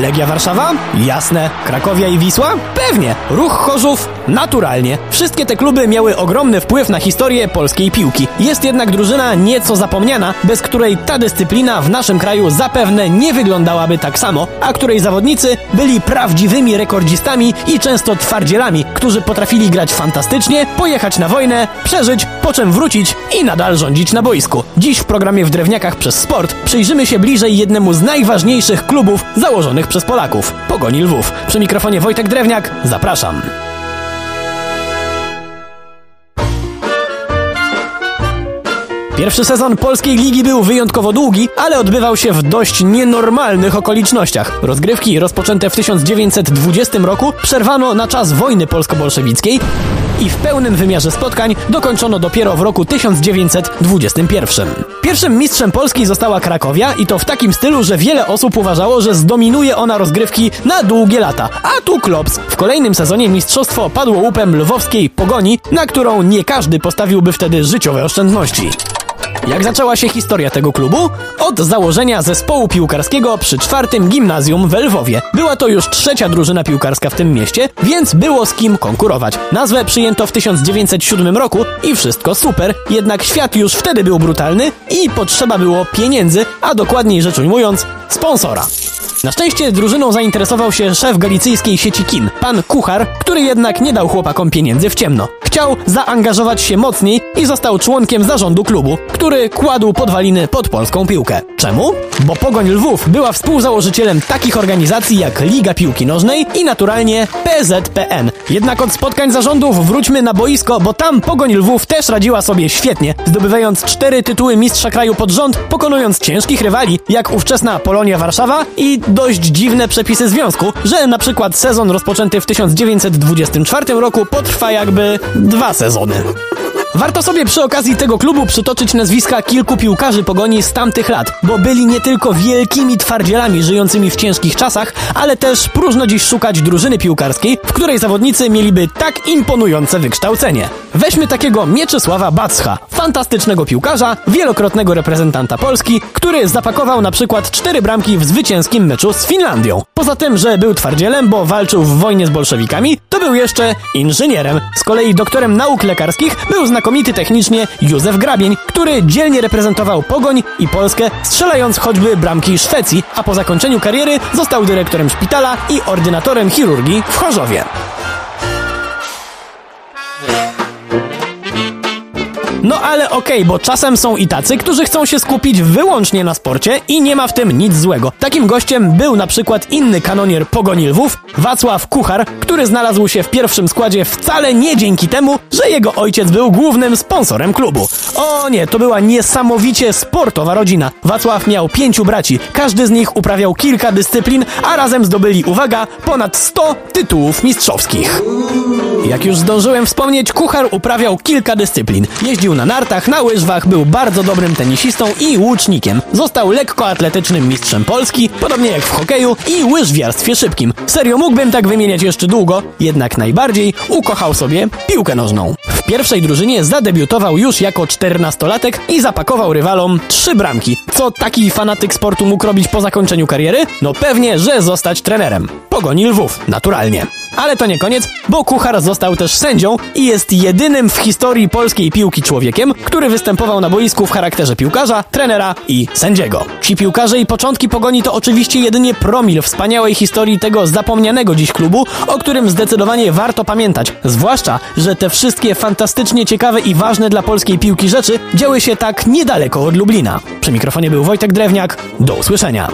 Legia Warszawa? Jasne. Krakowia i Wisła? Pewnie. Ruch Chorzów? Naturalnie. Wszystkie te kluby miały ogromny wpływ na historię polskiej piłki. Jest jednak drużyna nieco zapomniana, bez której ta dyscyplina w naszym kraju zapewne nie wyglądałaby tak samo, a której zawodnicy byli prawdziwymi rekordzistami i często twardzielami, którzy potrafili grać fantastycznie, pojechać na wojnę, przeżyć, po czym wrócić i nadal rządzić na boisku. Dziś w programie w Drewniakach przez Sport przyjrzymy się bliżej jednemu z najważniejszych klubów założonych przez Polaków Pogoni Lwów. Przy mikrofonie Wojtek Drewniak, zapraszam. Pierwszy sezon polskiej ligi był wyjątkowo długi, ale odbywał się w dość nienormalnych okolicznościach. Rozgrywki rozpoczęte w 1920 roku przerwano na czas wojny polsko-bolszewickiej i w pełnym wymiarze spotkań dokończono dopiero w roku 1921. Pierwszym mistrzem Polski została Krakowia i to w takim stylu, że wiele osób uważało, że zdominuje ona rozgrywki na długie lata. A tu klops. W kolejnym sezonie mistrzostwo padło łupem lwowskiej Pogoni, na którą nie każdy postawiłby wtedy życiowe oszczędności. Jak zaczęła się historia tego klubu? Od założenia zespołu piłkarskiego przy czwartym gimnazjum w Lwowie. Była to już trzecia drużyna piłkarska w tym mieście, więc było z kim konkurować. Nazwę przyjęto w 1907 roku i wszystko super, jednak świat już wtedy był brutalny i potrzeba było pieniędzy, a dokładniej rzecz ujmując, sponsora. Na szczęście drużyną zainteresował się szef galicyjskiej sieci kin, pan Kuchar, który jednak nie dał chłopakom pieniędzy w ciemno. Chciał zaangażować się mocniej i został członkiem zarządu klubu, który kładł podwaliny pod polską piłkę. Czemu? Bo Pogoń Lwów była współzałożycielem takich organizacji jak Liga Piłki Nożnej i naturalnie PZPN. Jednak od spotkań zarządów wróćmy na boisko, bo tam Pogoń Lwów też radziła sobie świetnie, zdobywając cztery tytuły mistrza kraju pod rząd, pokonując ciężkich rywali, jak ówczesna Polonia Warszawa i dość dziwne przepisy związku, że na przykład sezon rozpoczęty w 1924 roku potrwa jakby dwa sezony. Warto sobie przy okazji tego klubu przytoczyć nazwiska kilku piłkarzy pogoni z tamtych lat, bo byli nie tylko wielkimi twardzielami żyjącymi w ciężkich czasach, ale też próżno dziś szukać drużyny piłkarskiej, w której zawodnicy mieliby tak imponujące wykształcenie. Weźmy takiego Mieczysława Batscha, fantastycznego piłkarza, wielokrotnego reprezentanta Polski, który zapakował na przykład cztery bramki w zwycięskim meczu z Finlandią. Poza tym, że był twardzielem, bo walczył w wojnie z bolszewikami, to był jeszcze inżynierem. Z kolei doktorem nauk lekarskich był znakomity technicznie Józef Grabień, który dzielnie reprezentował Pogoń i Polskę, strzelając choćby bramki Szwecji, a po zakończeniu kariery został dyrektorem szpitala i ordynatorem chirurgii w Chorzowie. No ale okej, okay, bo czasem są i tacy, którzy chcą się skupić wyłącznie na sporcie i nie ma w tym nic złego. Takim gościem był na przykład inny kanonier Pogoni Lwów, Wacław Kuchar, który znalazł się w pierwszym składzie wcale nie dzięki temu, że jego ojciec był głównym sponsorem klubu. O nie, to była niesamowicie sportowa rodzina. Wacław miał pięciu braci, każdy z nich uprawiał kilka dyscyplin, a razem zdobyli, uwaga, ponad 100 tytułów mistrzowskich. Jak już zdążyłem wspomnieć, Kuchar uprawiał kilka dyscyplin. Jeździł na nartach, na łyżwach, był bardzo dobrym tenisistą i łucznikiem. Został lekkoatletycznym mistrzem Polski, podobnie jak w hokeju i łyżwiarstwie szybkim. Serio, mógłbym tak wymieniać jeszcze długo, jednak najbardziej ukochał sobie piłkę nożną. W pierwszej drużynie zadebiutował już jako czternastolatek i zapakował rywalom trzy bramki. Co taki fanatyk sportu mógł robić po zakończeniu kariery? No pewnie, że zostać trenerem. Pogoni Lwów, naturalnie. Ale to nie koniec, bo Kuchar został też sędzią i jest jedynym w historii polskiej piłki człowiekiem, który występował na boisku w charakterze piłkarza, trenera i sędziego. Ci piłkarze i początki pogoni to oczywiście jedynie promil wspaniałej historii tego zapomnianego dziś klubu, o którym zdecydowanie warto pamiętać. Zwłaszcza, że te wszystkie fantastycznie ciekawe i ważne dla polskiej piłki rzeczy działy się tak niedaleko od Lublina. Przy mikrofonie był Wojtek Drewniak. Do usłyszenia.